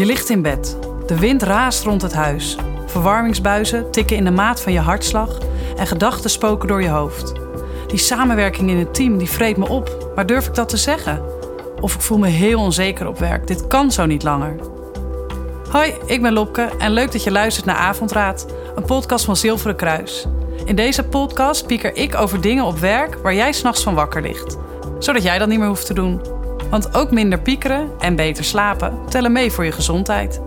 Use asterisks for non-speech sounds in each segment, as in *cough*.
Je ligt in bed. De wind raast rond het huis. Verwarmingsbuizen tikken in de maat van je hartslag en gedachten spoken door je hoofd. Die samenwerking in het team die vreet me op. Maar durf ik dat te zeggen? Of ik voel me heel onzeker op werk. Dit kan zo niet langer. Hoi, ik ben Lopke en leuk dat je luistert naar Avondraad, een podcast van Zilveren Kruis. In deze podcast pieker ik over dingen op werk waar jij s'nachts van wakker ligt. Zodat jij dat niet meer hoeft te doen. Want ook minder piekeren en beter slapen tellen mee voor je gezondheid.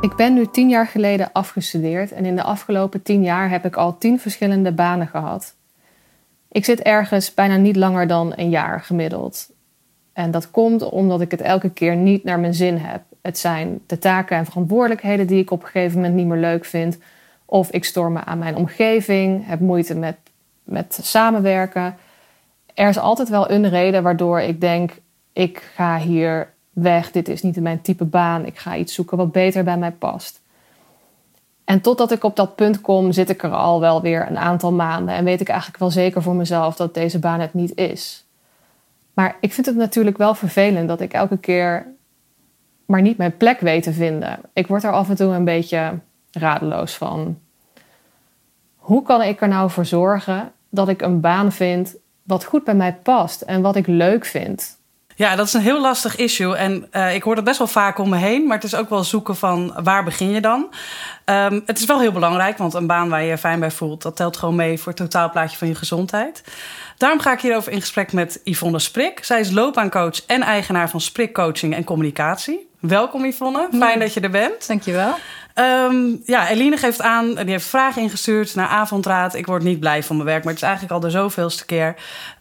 Ik ben nu tien jaar geleden afgestudeerd en in de afgelopen tien jaar heb ik al tien verschillende banen gehad. Ik zit ergens bijna niet langer dan een jaar gemiddeld. En dat komt omdat ik het elke keer niet naar mijn zin heb. Het zijn de taken en verantwoordelijkheden die ik op een gegeven moment niet meer leuk vind. Of ik stoor me aan mijn omgeving, heb moeite met, met samenwerken. Er is altijd wel een reden waardoor ik denk: ik ga hier weg, dit is niet mijn type baan, ik ga iets zoeken wat beter bij mij past. En totdat ik op dat punt kom, zit ik er al wel weer een aantal maanden en weet ik eigenlijk wel zeker voor mezelf dat deze baan het niet is. Maar ik vind het natuurlijk wel vervelend dat ik elke keer maar niet mijn plek weet te vinden. Ik word er af en toe een beetje radeloos van. Hoe kan ik er nou voor zorgen dat ik een baan vind wat goed bij mij past en wat ik leuk vind? Ja, dat is een heel lastig issue. En uh, ik hoor dat best wel vaak om me heen. Maar het is ook wel zoeken van waar begin je dan? Um, het is wel heel belangrijk, want een baan waar je je fijn bij voelt... dat telt gewoon mee voor het totaalplaatje van je gezondheid. Daarom ga ik hierover in gesprek met Yvonne Sprik. Zij is loopbaancoach en eigenaar van Sprik Coaching en Communicatie. Welkom Yvonne, fijn dat je er bent. Dankjewel. Um, ja, Eline geeft aan, die heeft vragen ingestuurd naar avondraad. Ik word niet blij van mijn werk, maar het is eigenlijk al de zoveelste keer.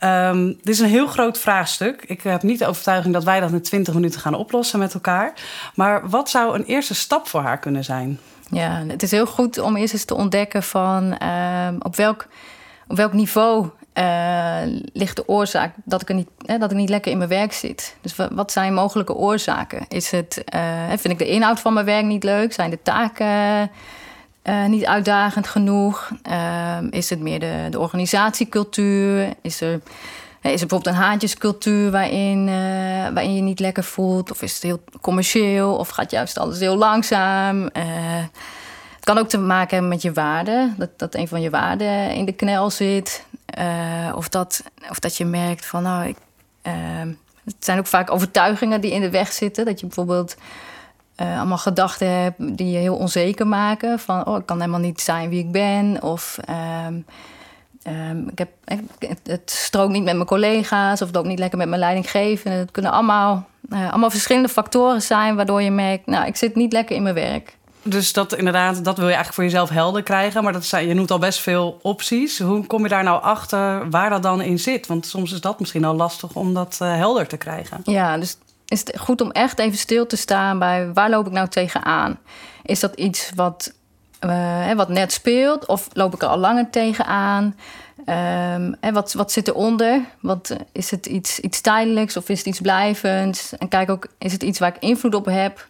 Um, dit is een heel groot vraagstuk. Ik heb niet de overtuiging dat wij dat in 20 minuten gaan oplossen met elkaar. Maar wat zou een eerste stap voor haar kunnen zijn? Ja, het is heel goed om eerst eens te ontdekken van uh, op, welk, op welk niveau ligt de oorzaak dat ik, er niet, dat ik niet lekker in mijn werk zit. Dus wat zijn mogelijke oorzaken? Is het, uh, vind ik de inhoud van mijn werk niet leuk? Zijn de taken uh, niet uitdagend genoeg? Ehm, is het meer de, de organisatiecultuur? Is er, is er bijvoorbeeld een haantjescultuur waarin, waarin je niet lekker voelt? Of is het heel commercieel? Of gaat juist alles heel langzaam? het kan ook te maken hebben met je waarden. Dat, dat een van je waarden in de knel zit. Uh, of, dat, of dat je merkt van, nou, ik, uh, het zijn ook vaak overtuigingen die in de weg zitten. Dat je bijvoorbeeld uh, allemaal gedachten hebt die je heel onzeker maken. Van, oh, ik kan helemaal niet zijn wie ik ben. Of um, um, ik heb, het strookt niet met mijn collega's. Of het ook niet lekker met mijn leidinggevende. Het kunnen allemaal, allemaal verschillende factoren zijn waardoor je merkt, nou, ik zit niet lekker in mijn werk. Dus dat inderdaad, dat wil je eigenlijk voor jezelf helder krijgen. Maar dat zijn, je noemt al best veel opties. Hoe kom je daar nou achter waar dat dan in zit? Want soms is dat misschien al lastig om dat uh, helder te krijgen. Ja, dus is het goed om echt even stil te staan bij waar loop ik nou tegenaan? Is dat iets wat, uh, wat net speelt of loop ik er al langer tegenaan? Um, en wat, wat zit eronder? Wat, is het iets, iets tijdelijks of is het iets blijvends? En kijk ook, is het iets waar ik invloed op heb?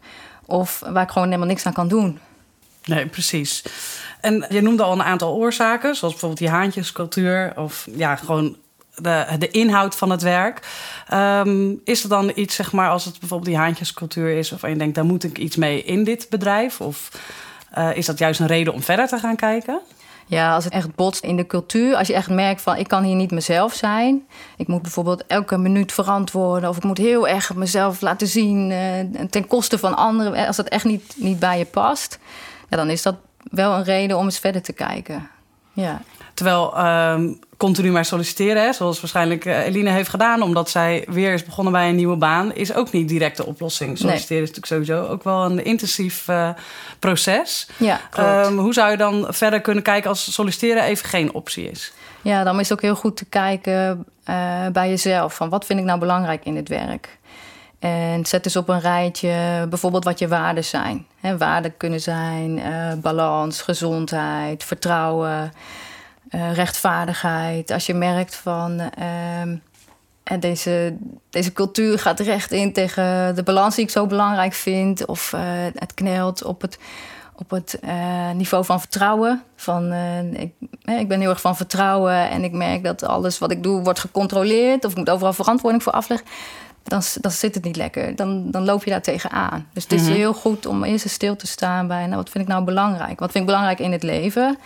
Of waar ik gewoon helemaal niks aan kan doen. Nee, precies. En je noemde al een aantal oorzaken, zoals bijvoorbeeld die haantjescultuur of ja, gewoon de, de inhoud van het werk. Um, is er dan iets, zeg maar, als het bijvoorbeeld die haantjescultuur is, of je denkt, daar moet ik iets mee in dit bedrijf? Of uh, is dat juist een reden om verder te gaan kijken? Ja, als het echt botst in de cultuur. Als je echt merkt van ik kan hier niet mezelf zijn. Ik moet bijvoorbeeld elke minuut verantwoorden. Of ik moet heel erg mezelf laten zien uh, ten koste van anderen. Als dat echt niet, niet bij je past. Ja, dan is dat wel een reden om eens verder te kijken. Ja. Terwijl um, continu maar solliciteren, hè, zoals waarschijnlijk uh, Eline heeft gedaan, omdat zij weer is begonnen bij een nieuwe baan, is ook niet direct de oplossing. Solliciteren is natuurlijk sowieso ook wel een intensief uh, proces. Ja, um, hoe zou je dan verder kunnen kijken als solliciteren even geen optie is? Ja, dan is het ook heel goed te kijken uh, bij jezelf. Van wat vind ik nou belangrijk in het werk? En zet dus op een rijtje bijvoorbeeld wat je waarden zijn. He, waarden kunnen zijn balans, gezondheid, vertrouwen. Uh, rechtvaardigheid. Als je merkt van uh, deze, deze cultuur gaat recht in tegen de balans die ik zo belangrijk vind, of uh, het knelt op het, op het niveau van vertrouwen. Van, ik, ik ben heel erg van vertrouwen en ik merk dat alles wat ik doe wordt gecontroleerd, of ik moet overal verantwoording voor afleggen. dan, dan zit het niet lekker. Dan, dan loop je daar tegenaan. Dus het is Mhm. heel goed om eerst eens stil te staan bij... Nou, wat vind ik nou belangrijk? Wat vind ik belangrijk in het leven?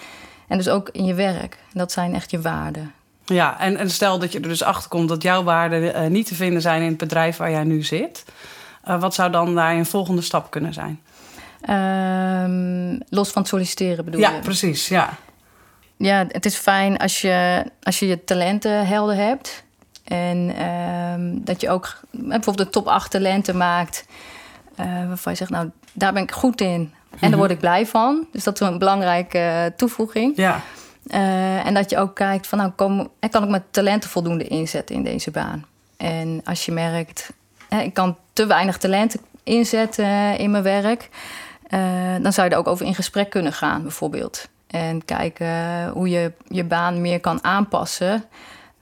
En dus ook in je werk. Dat zijn echt je waarden. Ja, en, en stel dat je er dus achter komt dat jouw waarden eh, niet te vinden zijn in het bedrijf waar jij nu zit. Eh, wat zou dan daar een volgende stap kunnen zijn? Ehm, los van het solliciteren bedoel ja, je? precies. Ja. Ja, het is fijn als je als je, je talenten helder hebt. En ehm, dat je ook bijvoorbeeld de top 8 talenten maakt. eh, waarvan je zegt, nou, daar ben ik goed in. En daar word ik blij van. Dus dat is een belangrijke eh, toevoeging. Ja. Eh, en dat je ook kijkt van, nou, kom, kan ik mijn talenten voldoende inzetten in deze baan? En als je merkt, hè, ik kan te weinig talenten inzetten in mijn werk... eh, dan zou je er ook over in gesprek kunnen gaan, bijvoorbeeld. En kijken hoe je je baan meer kan aanpassen...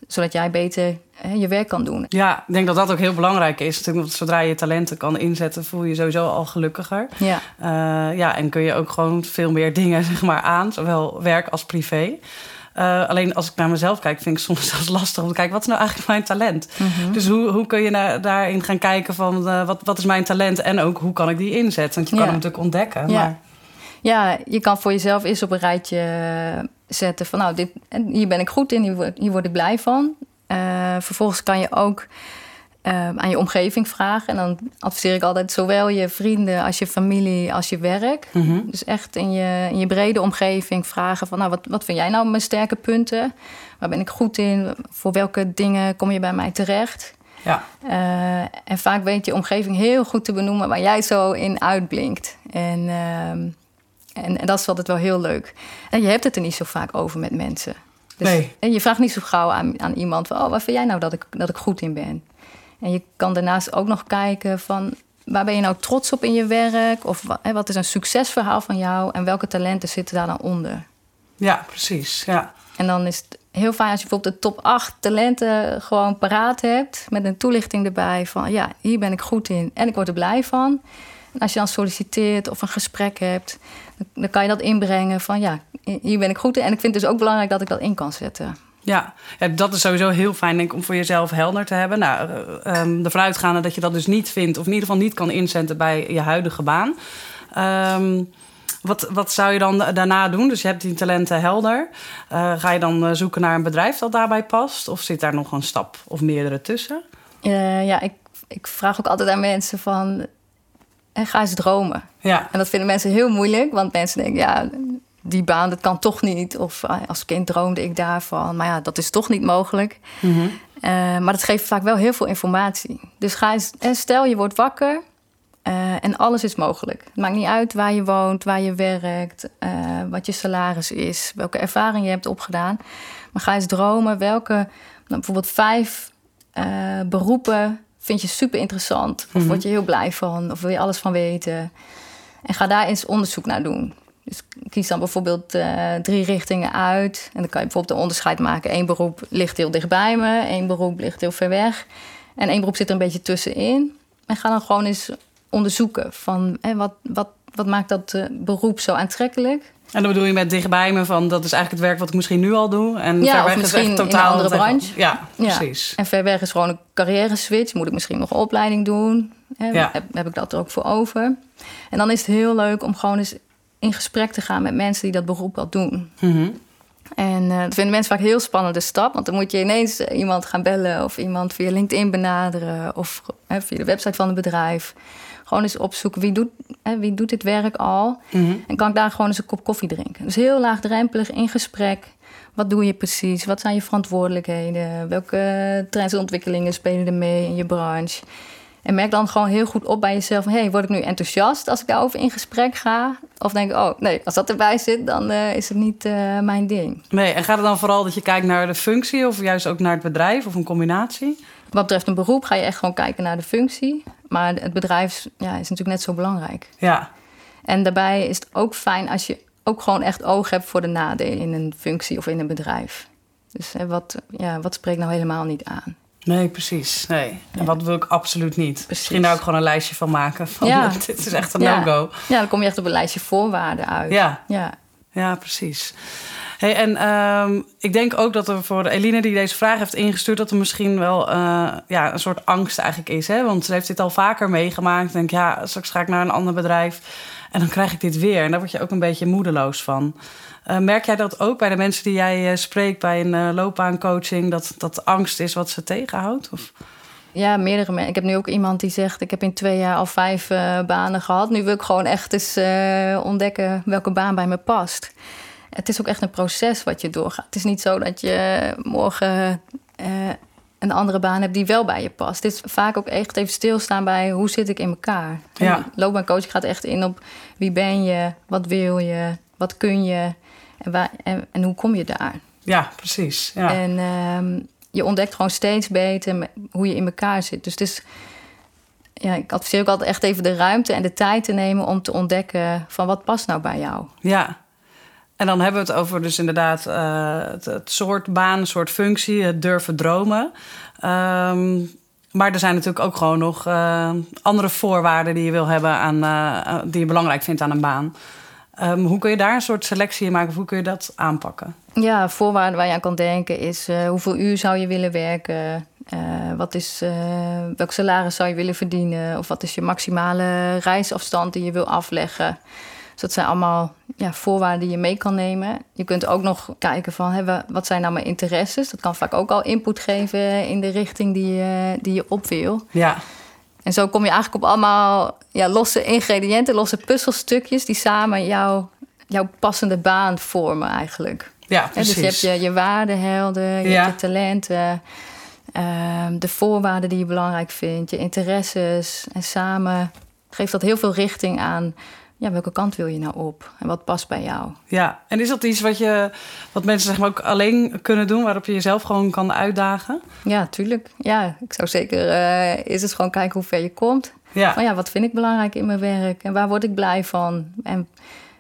zodat jij beter je werk kan doen. ja, ik denk dat dat ook heel belangrijk is. Want Zodra je talenten kan inzetten, voel je je sowieso al gelukkiger. Ja, Eh, ja, en kun je ook gewoon veel meer *laughs* dingen zeg maar, aan, zowel werk als privé. Eh, alleen als ik naar mezelf kijk, vind ik soms *laughs* zelfs lastig om te kijken... wat is nou eigenlijk mijn talent? Dus hoe, hoe kun je naar, daarin gaan kijken van eh, wat, wat is mijn talent... en ook hoe kan ik die inzetten? Want je kan hem natuurlijk ontdekken. Ja. Maar, Ja, je kan voor jezelf eerst op een rijtje zetten van nou, dit, hier ben ik goed in, hier word, hier word ik blij van. Eh, vervolgens kan je ook eh, aan je omgeving vragen. En dan adviseer ik altijd zowel je vrienden als je familie als je werk. Mhm. Dus echt in je, in je brede omgeving vragen van nou, wat, wat vind jij nou mijn sterke punten? Waar ben ik goed in? Voor welke dingen kom je bij mij terecht? ja. Eh, en vaak weet je omgeving heel goed te benoemen waar jij zo in uitblinkt. En, ehm, en, en dat is altijd wel heel leuk. En je hebt het er niet zo vaak over met mensen. Dus, Nee. En je vraagt niet zo gauw aan, aan iemand van, oh, waar vind jij nou dat ik, dat ik goed in ben? En je kan daarnaast ook nog kijken van, waar ben je nou trots op in je werk? Of hè, wat is een succesverhaal van jou? En welke talenten zitten daar dan onder? ja, precies. Ja. En dan is het heel fijn als je bijvoorbeeld de top 8 talenten gewoon paraat hebt. Met een toelichting erbij van ja, hier ben ik goed in en ik word er blij van. En als je dan solliciteert of een gesprek hebt, dan, kan je dat inbrengen van ja, hier ben ik goed in. En ik vind het dus ook belangrijk dat ik dat in kan zetten. Ja. ja, dat is sowieso heel fijn denk ik, om voor jezelf helder te hebben. Nou, ervan uitgaande dat je dat dus niet vindt... of in ieder geval niet kan inzetten bij je huidige baan. Ehm, wat, wat zou je dan daarna doen? Dus je hebt die talenten helder. Eh, ga je dan eh, zoeken naar een bedrijf dat daarbij past? Of zit daar nog een stap of meerdere tussen? Ja, ik, ik vraag ook altijd aan mensen van eh, ga eens dromen. Ja, En dat vinden mensen heel moeilijk, want mensen denken, ja, die baan, dat kan toch niet. Of ah, als kind droomde ik daarvan. Maar ja, dat is toch niet mogelijk. Mhm. Eh, maar dat geeft vaak wel heel veel informatie. Dus ga eens, en stel je wordt wakker eh, en alles is mogelijk. Het maakt niet uit waar je woont, waar je werkt, eh, wat je salaris is, welke ervaring je hebt opgedaan. Maar ga eens dromen welke, nou, bijvoorbeeld vijf eh, beroepen vind je super interessant. Of Mhm. word je heel blij van, of wil je alles van weten. En ga daar eens onderzoek naar doen. Dus kies dan bijvoorbeeld eh, drie richtingen uit. En dan kan je bijvoorbeeld een onderscheid maken. Eén beroep ligt heel dichtbij me, één beroep ligt heel ver weg. En één beroep zit er een beetje tussenin. En ga dan gewoon eens onderzoeken van hè, wat, wat, wat maakt dat eh, beroep zo aantrekkelijk. en dan bedoel je met dichtbij me van... dat is eigenlijk het werk wat ik misschien nu al doe. En Ja, ver weg is echt in een totaal andere branche. Ja, Ja. precies. En ver weg is gewoon een carrière switch. Moet ik misschien nog een opleiding doen? Hè, Ja. heb, heb ik dat er ook voor over? En dan is het heel leuk om gewoon eens in gesprek te gaan met mensen die dat beroep al doen. Mhm. En eh, dat vinden mensen vaak een heel spannende stap. Want dan moet je ineens eh, iemand gaan bellen of iemand via LinkedIn benaderen of hè, via de website van het bedrijf. Gewoon eens opzoeken wie doet, hè, wie doet dit werk al. Mhm. En kan ik daar gewoon eens een kop koffie drinken. Dus heel laagdrempelig in gesprek. Wat doe je precies? Wat zijn je verantwoordelijkheden? Welke trends en ontwikkelingen spelen er mee in je branche? En merk dan gewoon heel goed op bij jezelf: hey, word ik nu enthousiast als ik daarover in gesprek ga? Of denk ik, oh nee, als dat erbij zit, dan eh, is het niet eh, mijn ding. Nee, en gaat het dan vooral dat je kijkt naar de functie... of juist ook naar het bedrijf of een combinatie? Wat betreft een beroep ga je echt gewoon kijken naar de functie. Maar het bedrijf ja, is natuurlijk net zo belangrijk. Ja, En daarbij is het ook fijn als je ook gewoon echt oog hebt voor de nadelen in een functie of in een bedrijf. Dus hè, wat, ja, wat spreekt nou helemaal niet aan? nee, precies. Nee. En wat wil ik absoluut niet? Misschien daar ook gewoon een lijstje van maken. Van, Ja. *laughs* dit is echt een Ja. no-go. Ja, dan kom je echt op een lijstje voorwaarden uit. Ja, ja. ja, precies. Hey, en ehm, ik denk ook dat er voor Eline die deze vraag heeft ingestuurd... dat er misschien wel eh, ja, een soort angst eigenlijk is. Hè? Want ze heeft dit al vaker meegemaakt. Denk, ja, straks ga ik naar een ander bedrijf... en dan krijg ik dit weer. En daar word je ook een beetje moedeloos van. Uh, merk jij dat ook bij de mensen die jij uh, spreekt... bij een loopbaancoaching, dat, dat angst is wat ze tegenhoudt? Of... Ja, meerdere mensen. Ik heb nu ook iemand die zegt: Ik heb in twee jaar al vijf banen gehad. Nu wil ik gewoon echt eens ontdekken welke baan bij me past het is ook echt een proces wat je doorgaat. Het is niet zo dat je morgen uh, een andere baan hebt die wel bij je past. Het is vaak ook echt even stilstaan bij hoe zit ik in elkaar. Ja. Loopbaancoach gaat echt in op wie ben je, wat wil je, wat kun je en, waar, en, en hoe kom je daar. Ja, precies. Ja. En uh, je ontdekt gewoon steeds beter hoe je in elkaar zit. Dus het is ja, ik adviseer ook altijd echt even de ruimte en de tijd te nemen om te ontdekken van wat past nou bij jou. Ja, en dan hebben we het over dus inderdaad uh, het, soort baan, soort functie, het durven dromen. Um, maar er zijn natuurlijk ook gewoon nog uh, andere voorwaarden die je wil hebben aan, uh, die je belangrijk vindt aan een baan. Um, hoe kun je daar een soort selectie in maken hoe kun je dat aanpakken? Ja, voorwaarden waar je aan kan denken is hoeveel uur zou je willen werken? wat is, welk salaris zou je willen verdienen? Of wat is je maximale reisafstand die je wil afleggen? Dat zijn allemaal ja, voorwaarden die je mee kan nemen. Je kunt ook nog kijken van hè, wat zijn nou mijn interesses. Dat kan vaak ook al input geven in de richting die je, die je op wil. Ja. En zo kom je eigenlijk op allemaal ja, losse ingrediënten, losse puzzelstukjes die samen jouw, jouw passende baan vormen eigenlijk. Ja, precies. dus je hebt je, je waardehelden, je, ja. je talenten, uh, de voorwaarden die je belangrijk vindt, je interesses. En samen geeft dat heel veel richting aan ja, welke kant wil je nou op en wat past bij jou? Ja, en is dat iets wat, je, wat mensen zeg maar ook alleen kunnen doen, waarop je jezelf gewoon kan uitdagen? Ja, tuurlijk. Ja, ik zou zeker, uh, is het gewoon kijken hoe ver je komt. Ja. Van ja, wat vind ik belangrijk in mijn werk en waar word ik blij van? En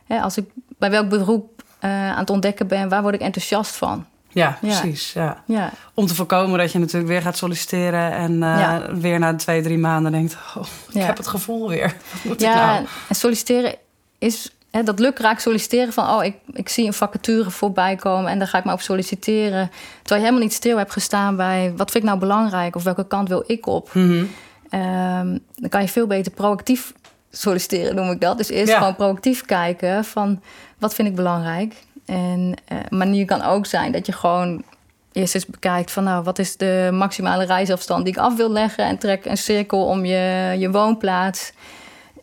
als ik bij welk beroep uh, aan het ontdekken ben, waar word ik enthousiast van? Ja, precies. Ja. ja. Om te voorkomen dat je natuurlijk weer gaat solliciteren en uh, weer na twee, drie maanden denkt: oh, ik heb het gevoel weer. *laughs* Wat moet ja, nou? en solliciteren is hè, dat lukraak solliciteren van: oh, ik, ik zie een vacature voorbij komen en daar ga ik maar op solliciteren. Terwijl je helemaal niet stil hebt gestaan bij wat vind ik nou belangrijk of welke kant wil ik op. Mm -hmm. um, dan kan je veel beter proactief solliciteren, noem ik dat. Dus eerst gewoon proactief kijken van wat vind ik belangrijk en uh, een manier kan ook zijn dat je gewoon eerst eens bekijkt van nou, wat is de maximale reisafstand die ik af wil leggen en trek een cirkel om je, je woonplaats.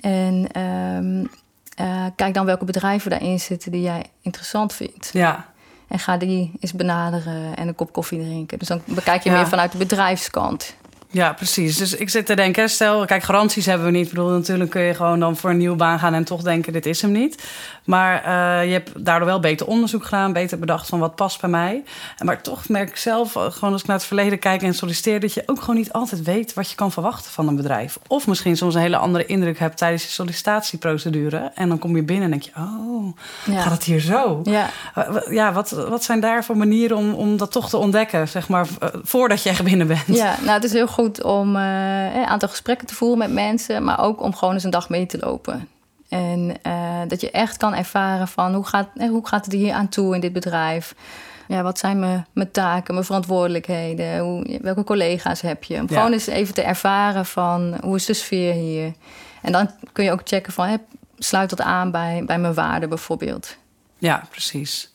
En um, uh, kijk dan welke bedrijven daarin zitten die jij interessant vindt. Ja. En ga die eens benaderen en een kop koffie drinken. Dus dan bekijk je ja. meer vanuit de bedrijfskant. Ja, precies. Dus ik zit te denken, stel, kijk, garanties hebben we niet. Ik bedoel, natuurlijk kun je gewoon dan voor een nieuwe baan gaan en toch denken, dit is hem niet. Maar uh, je hebt daardoor wel beter onderzoek gedaan, beter bedacht van wat past bij mij. Maar toch merk ik zelf, eh, gewoon als ik naar het verleden kijk en solliciteer, dat je ook gewoon niet altijd weet wat je kan verwachten van een bedrijf. Of misschien soms een hele andere indruk hebt tijdens je sollicitatieprocedure. En dan kom je binnen en denk je, oh, ja. gaat het hier zo? Ja, ja wat, wat zijn daar voor manieren om, om dat toch te ontdekken, zeg maar, voordat je echt binnen bent? Ja, nou, het is heel goed om uh, een aantal gesprekken te voeren met mensen, maar ook om gewoon eens een dag mee te lopen. En uh, dat je echt kan ervaren van hoe gaat, hoe gaat het hier aan toe in dit bedrijf? Ja, wat zijn mijn, mijn taken, mijn verantwoordelijkheden? Hoe, welke collega's heb je? Om ja. gewoon eens even te ervaren van hoe is de sfeer hier? En dan kun je ook checken van, hè, sluit dat aan bij, bij mijn waarden bijvoorbeeld? Ja, precies.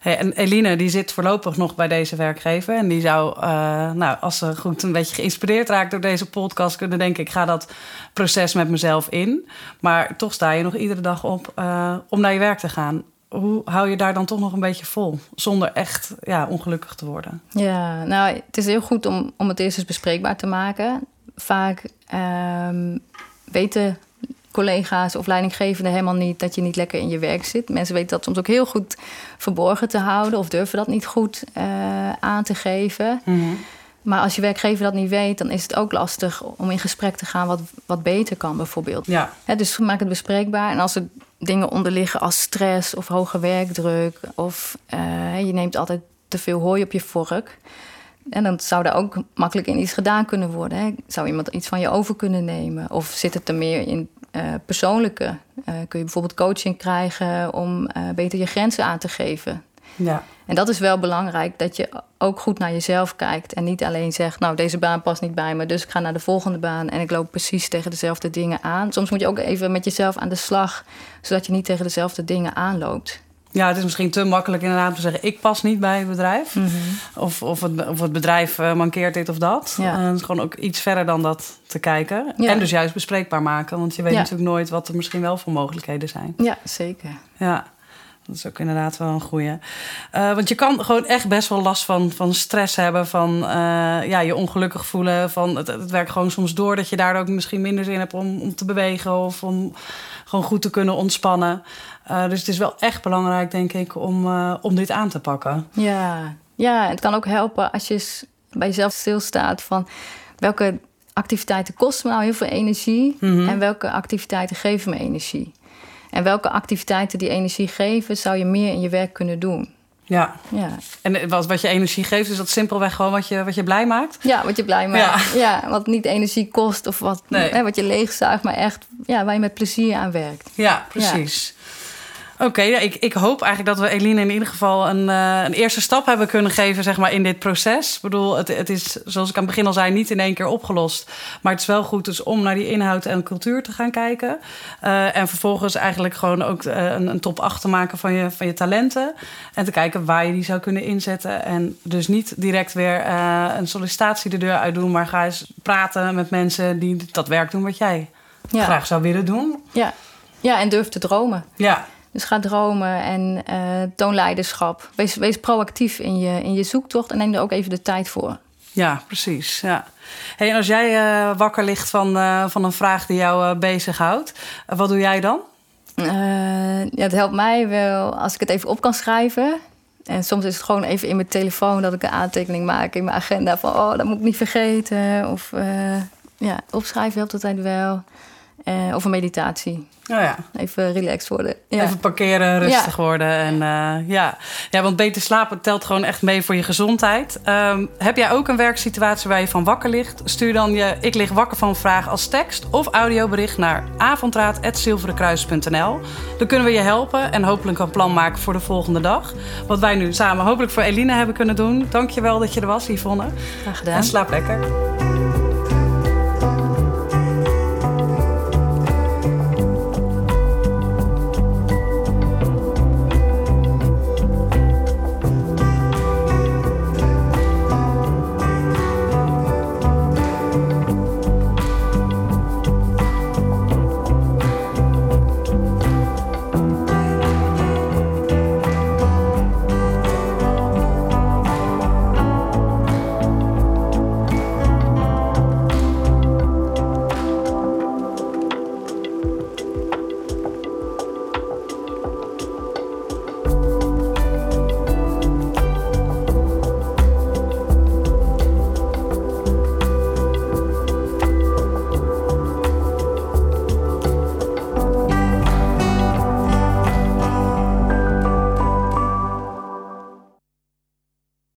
En Eline, die zit voorlopig nog bij deze werkgever. En die zou, uh, nou, als ze goed een beetje geïnspireerd raakt door deze podcast, kunnen denken: ik ga dat proces met mezelf in. Maar toch sta je nog iedere dag op uh, om naar je werk te gaan. Hoe hou je daar dan toch nog een beetje vol? Zonder echt ja, ongelukkig te worden. Ja, nou, het is heel goed om, om het eerst eens bespreekbaar te maken. Vaak um, weten collega's of leidinggevenden helemaal niet dat je niet lekker in je werk zit. Mensen weten dat soms ook heel goed verborgen te houden of durven dat niet goed uh, aan te geven. Mm -hmm. Maar als je werkgever dat niet weet, dan is het ook lastig om in gesprek te gaan wat, wat beter kan, bijvoorbeeld. Ja. He, dus maak het bespreekbaar. En als er dingen onder liggen als stress of hoge werkdruk, of uh, je neemt altijd te veel hooi op je vork. En dan zou daar ook makkelijk in iets gedaan kunnen worden. Hè? Zou iemand iets van je over kunnen nemen? Of zit het er meer in uh, persoonlijke. Uh, kun je bijvoorbeeld coaching krijgen om uh, beter je grenzen aan te geven. Ja. En dat is wel belangrijk, dat je ook goed naar jezelf kijkt. En niet alleen zegt, nou, deze baan past niet bij me, dus ik ga naar de volgende baan en ik loop precies tegen dezelfde dingen aan. Soms moet je ook even met jezelf aan de slag, zodat je niet tegen dezelfde dingen aanloopt. Ja, het is misschien te makkelijk inderdaad om te zeggen... ik pas niet bij het bedrijf. Mhm. of, of, het, of het bedrijf uh, mankeert dit of dat. Ja. Uh, het is gewoon ook iets verder dan dat te kijken. En dus juist bespreekbaar maken. Want je weet natuurlijk nooit wat er misschien wel voor mogelijkheden zijn. Ja, zeker. Ja. Dat is ook inderdaad wel een goeie. Uh, want je kan gewoon echt best wel last van, van stress hebben, van uh, ja, je ongelukkig voelen. Van het, het werkt gewoon soms door dat je daar ook misschien minder zin hebt om, om te bewegen of om gewoon goed te kunnen ontspannen. Uh, dus het is wel echt belangrijk, denk ik, om, om dit aan te pakken. Ja. ja, het kan ook helpen als je bij jezelf stilstaat van welke activiteiten kosten me nou heel veel energie mm -hmm. en welke activiteiten geven me energie. En welke activiteiten die energie geven, zou je meer in je werk kunnen doen. Ja. ja. En wat, wat je energie geeft, is dat simpelweg gewoon wat je, wat je blij maakt? Ja, wat je blij maakt. Ja, wat niet energie kost of wat, hè, wat je leegzuigt, maar echt ja, waar je met plezier aan werkt. Ja, precies. Oké, ja, ik, ik hoop eigenlijk dat we Eline in ieder geval een, uh, een eerste stap hebben kunnen geven zeg maar, in dit proces. Ik bedoel, het, het is, zoals ik aan het begin al zei, niet in één keer opgelost. Maar het is wel goed dus om naar die inhoud en cultuur te gaan kijken. Uh, en vervolgens eigenlijk gewoon ook uh, een, een, top 8 te maken van je, van je talenten. En te kijken waar je die zou kunnen inzetten. En dus niet direct weer een sollicitatie de deur uit doen, maar ga eens praten met mensen die dat werk doen wat jij ja. graag zou willen doen. Ja. ja, en durf te dromen. Ja. Dus ga dromen en uh, toon leiderschap. Wees, wees proactief in je, in je zoektocht en neem er ook even de tijd voor. Ja, precies. Ja. Hey, en als jij uh, wakker ligt van, uh, van een vraag die jou bezighoudt, wat doe jij dan? ja, het helpt mij wel als ik het even op kan schrijven. En soms is het gewoon even in mijn telefoon dat ik een aantekening maak in mijn agenda van oh, dat moet ik niet vergeten. Of ja, opschrijven helpt altijd wel. Of een meditatie. Oh ja. Even relaxed worden. Ja. Even parkeren, rustig worden. En, uh, ja. ja, want beter slapen telt gewoon echt mee voor je gezondheid. Um, heb jij ook een werksituatie waar je van wakker ligt? Stuur dan je Ik lig wakker van vraag als tekst of audiobericht naar avondraad.zilverenkruis.nl. Dan kunnen we je helpen en hopelijk een plan maken voor de volgende dag. Wat wij nu samen hopelijk voor Eline hebben kunnen doen. Dankjewel dat je er was, Yvonne. Graag gedaan. En slaap lekker.